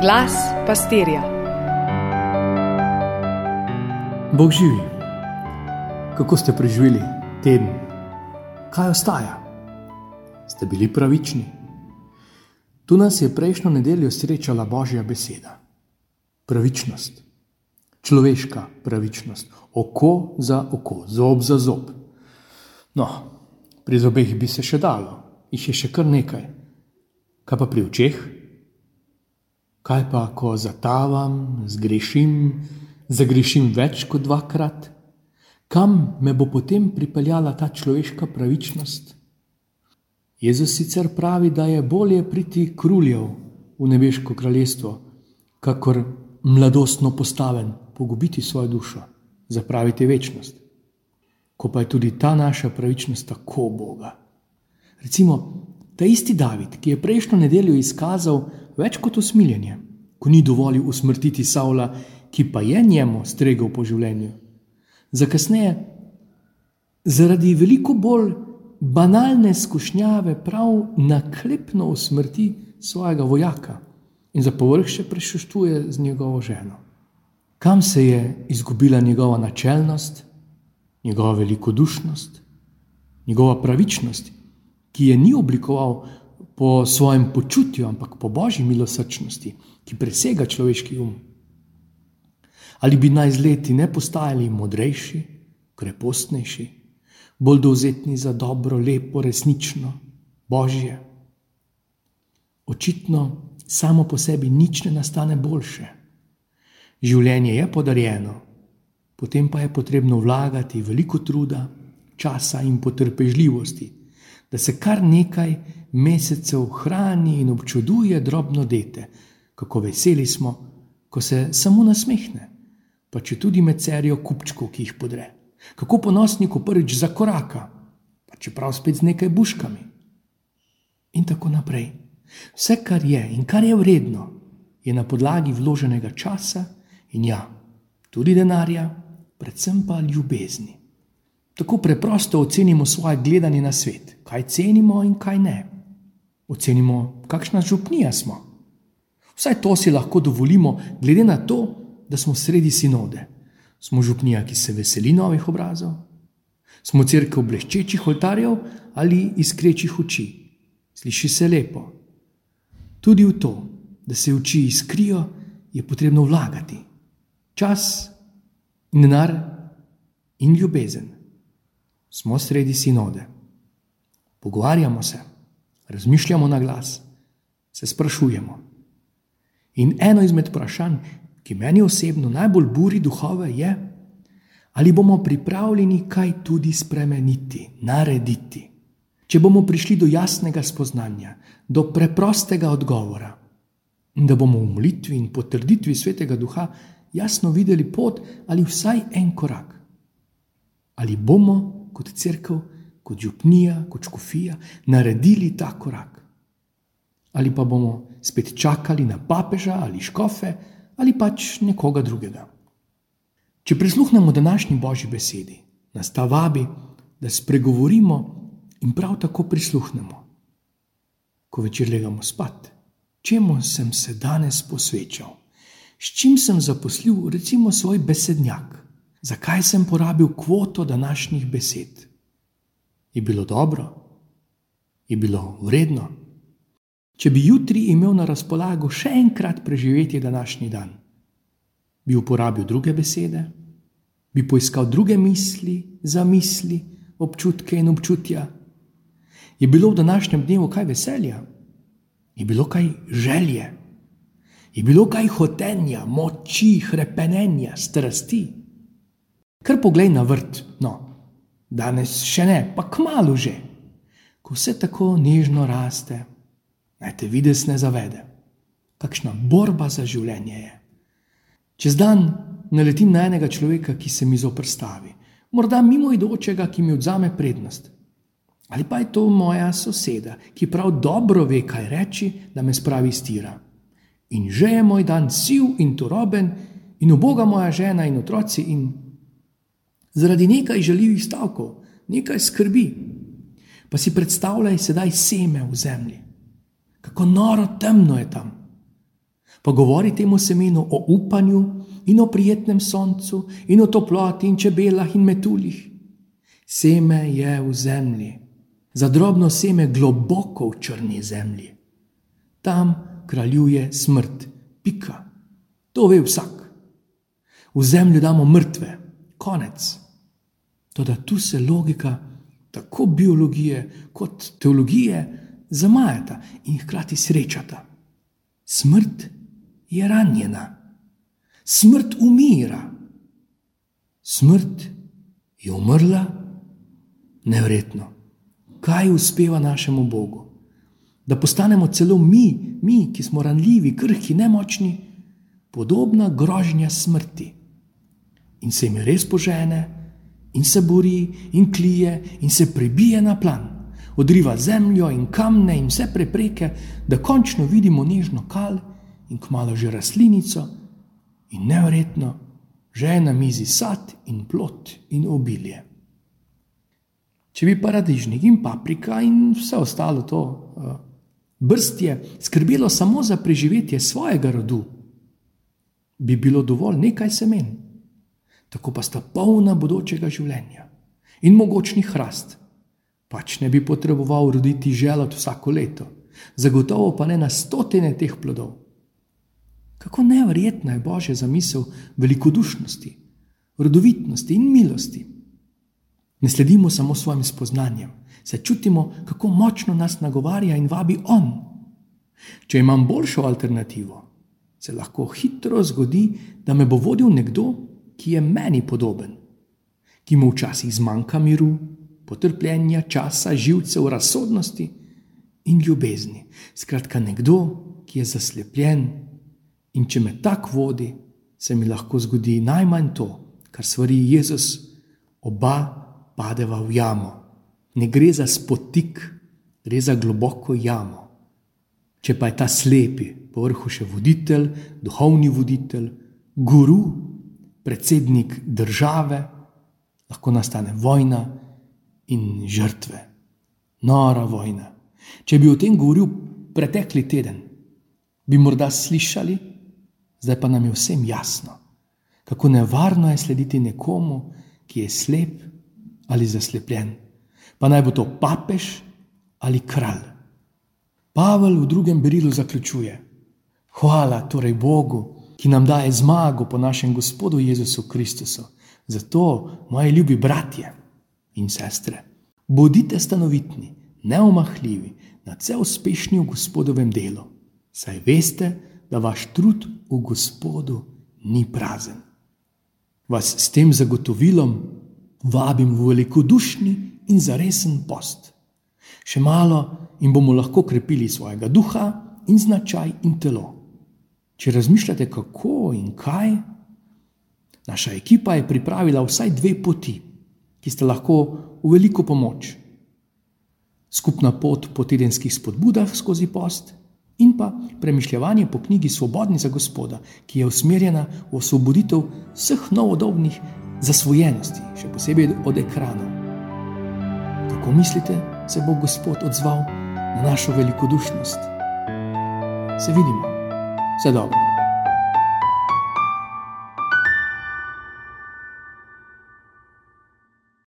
Glas pastirja. Bog živi. Kako ste preživeli teden? Kaj ostaja? Ste bili pravični? Tu nas je prejšnjo nedeljo srečala Božja beseda. Pravičnost, človeška pravičnost, oko za oko, zob za zob. No, pri zobeh bi se še dalo, jih je še kar nekaj. Kaj pa pri očeh? Kaj pa, ko zatavam, zgrešim, zagrešim več kot dvakrat? Kam me bo potem pripeljala ta človeška pravičnost? Jezus sicer pravi, da je bolje priti kruljev v nebeško kraljestvo, kakor mladostno postaven, pogubiti svojo dušo, zapraviti večnost. Ko pa je tudi ta naša pravičnost tako Boga. Recimo, ta isti David, ki je prejšnjo nedeljo izkazal več kot usmiljenje, ko ni dovolil usmrtiti Saula, ki pa je njemu stregel po življenju. Za kasneje, zaradi veliko bolj banalne skušnjave, prav naklepno usmrti svojega vojaka in za povrh še prešuštuje z njegovo ženo. Kam se je izgubila njegova načelnost, njegova velikodušnost, njegova pravičnost, ki je ni oblikoval po svojem počutju, ampak po božji milosrčnosti, ki presega človeški um. Ali bi naj z leti ne postajali modrejši, krepostnejši, bolj dovzetni za dobro, lepo, resnično, božje? Očitno samo po sebi nič ne nastane boljše. Življenje je podarjeno, potem pa je potrebno vlagati veliko truda, časa in potrpežljivosti, da se kar nekaj mesecev hrani in občuduje drobno dete, kako veseli smo, ko se samo nasmehne pa če tudi med serijo kupčkov, ki jih podre. Kako ponosni, ko prvič zakoraka, pa čeprav spet z nekaj buškami. In tako naprej. Vse, kar je in kar je vredno, je na podlagi vloženega časa in ja, tudi denarja, predvsem pa ljubezni. Tako preprosto ocenimo svoje gledanje na svet, kaj cenimo in kaj ne. Ocenimo, kakšna župnija smo. Vsaj to si lahko dovolimo, glede na to, da smo sredi sinode. Smo župnija, ki se veseli novih obrazov, smo crkva bleščečih oltarjev ali iskrečih oči. Sliši se lepo. Tudi v to, da se oči iskrijo, je potrebno vlagati čas, in denar in ljubezen. Smo sredi sinode. Pogovarjamo se, razmišljamo na glas, se sprašujemo. In eno izmed vprašanj, ki meni osebno najbolj buri duhove, je, ali bomo pripravljeni kaj tudi spremeniti, narediti. Če bomo prišli do jasnega spoznanja, do preprostega odgovora, in da bomo v molitvi in potrditvi svetega duha jasno videli pot ali vsaj en korak. Ali bomo kot crkva, kot župnija, kot škofija naredili ta korak. Ali pa bomo spet čakali na papeža ali škofe, ali pač nekoga drugega. Če prisluhnemo današnji božji besedi, nas ta vabi, da spregovorimo in prav tako prisluhnemo. Ko večer legamo spat, čemu sem se danes posvečal, s čim sem zaposlil, recimo, svoj besednjak, zakaj sem porabil kvoto današnjih besed. Je bilo dobro, je bilo vredno. Če bi jutri imel na razpolago še enkrat preživeti današnji dan, bi uporabil druge besede, bi poiskal druge misli, zamisli, občutke in občutja. Je bilo v današnjem dnevu kaj veselja, je bilo kaj želje, je bilo kaj hotenja, moči, krepenja, strasti. Kar poglej na vrt, no, danes še ne, pa kmalo že, ko vse tako nežno raste naj te vides ne zavede. Kakšna borba za življenje je. Čez dan naletim na enega človeka, ki se mi zoprstavi, morda mimo idočega, ki mi odzame prednost. Ali pa je to moja soseda, ki prav dobro ve, kaj reči, da me spravi stira. In že je moj dan siv in turoben, in uboga moja žena in otroci, in zaradi nekaj žaljivih stavkov, nekaj skrbi. Pa si predstavljaj sedaj seme v zemlji kako noro temno je tam. Pa govori temu semenu o upanju in o prijetnem soncu in o toploti in čebelah in metuljih. Seme je v zemlji, za drobno seme globoko v črni zemlji. Tam kraljuje smrt, pika. To ve vsak. V zemljo damo mrtve, konec. Toda tu se logika, tako biologije kot teologije, zamajata in hkrati srečata. Smrt je ranjena, smrt umira, smrt je umrla, nevredno. Kaj uspeva našemu Bogu? Da postanemo celo mi, mi, ki smo ranljivi, krhki, nemočni, podobna grožnja smrti. In se jim res požene, in se bori, in klije, in se pribije na plan odriva zemljo in kamne in vse prepreke, da končno vidimo nežno kal in kmalo že rastlinico in nevrjetno, že je na mizi sad in plot in obilje. Če bi paradižnik in paprika in vse ostalo to uh, brstje skrbelo samo za preživetje svojega rodu, bi bilo dovolj nekaj semen, tako pa sta polna bodočega življenja in mogočni hrast pač ne bi potreboval roditi želod vsako leto, zagotovo pa ne na stotine teh plodov. Kako nevrjetna je božja zamisel velikodušnosti, rodovitnosti in milosti. Ne sledimo samo svojim spoznanjem, se čutimo, kako močno nas nagovarja in vabi On. Če imam boljšo alternativo, se lahko hitro zgodi, da me bo vodil nekdo, ki je meni podoben, ki mu včasih zmanjka miru, potrpljenja, časa, živcev, razsodnosti in ljubezni. Skratka, nekdo, ki je zaslepljen in če me tako vodi, se mi lahko zgodi najmanj to, kar svari Jezus, oba padeva v jamo. Ne gre za spotik, gre za globoko jamo. Če pa je ta slepi, povrhu še voditelj, duhovni voditelj, guru, predsednik države, lahko nastane vojna, in žrtve. Nora vojna. Če bi o tem govoril pretekli teden, bi morda slišali, zdaj pa nam je vsem jasno, kako nevarno je slediti nekomu, ki je slep ali zaslepljen, pa naj bo to papež ali kralj. Pavel v drugem berilu zaključuje: Hvala torej Bogu, ki nam daje zmago po našem Gospodu Jezusu Kristusu. Zato, moji ljubi bratje, in sestre, bodite stanovitni, neomahljivi, na vse uspešni v gospodovem delu, saj veste, da vaš trud v gospodu ni prazen. Vas s tem zagotovilom vabim v velikodušni in zaresen post. Še malo in bomo lahko krepili svojega duha in značaj in telo. Če razmišljate, kako in kaj, naša ekipa je pripravila vsaj dve poti ki sta lahko v veliko pomoč. Skupna pot po tedenskih spodbudah skozi post in pa premišljanje po knjigi Svobodni za Gospoda, ki je usmerjena v osvoboditev vseh novodobnih zasvojenosti, še posebej od ekranov. Kako mislite, se bo Gospod odzval na našo velikodušnost? Se vidimo, vse dobro.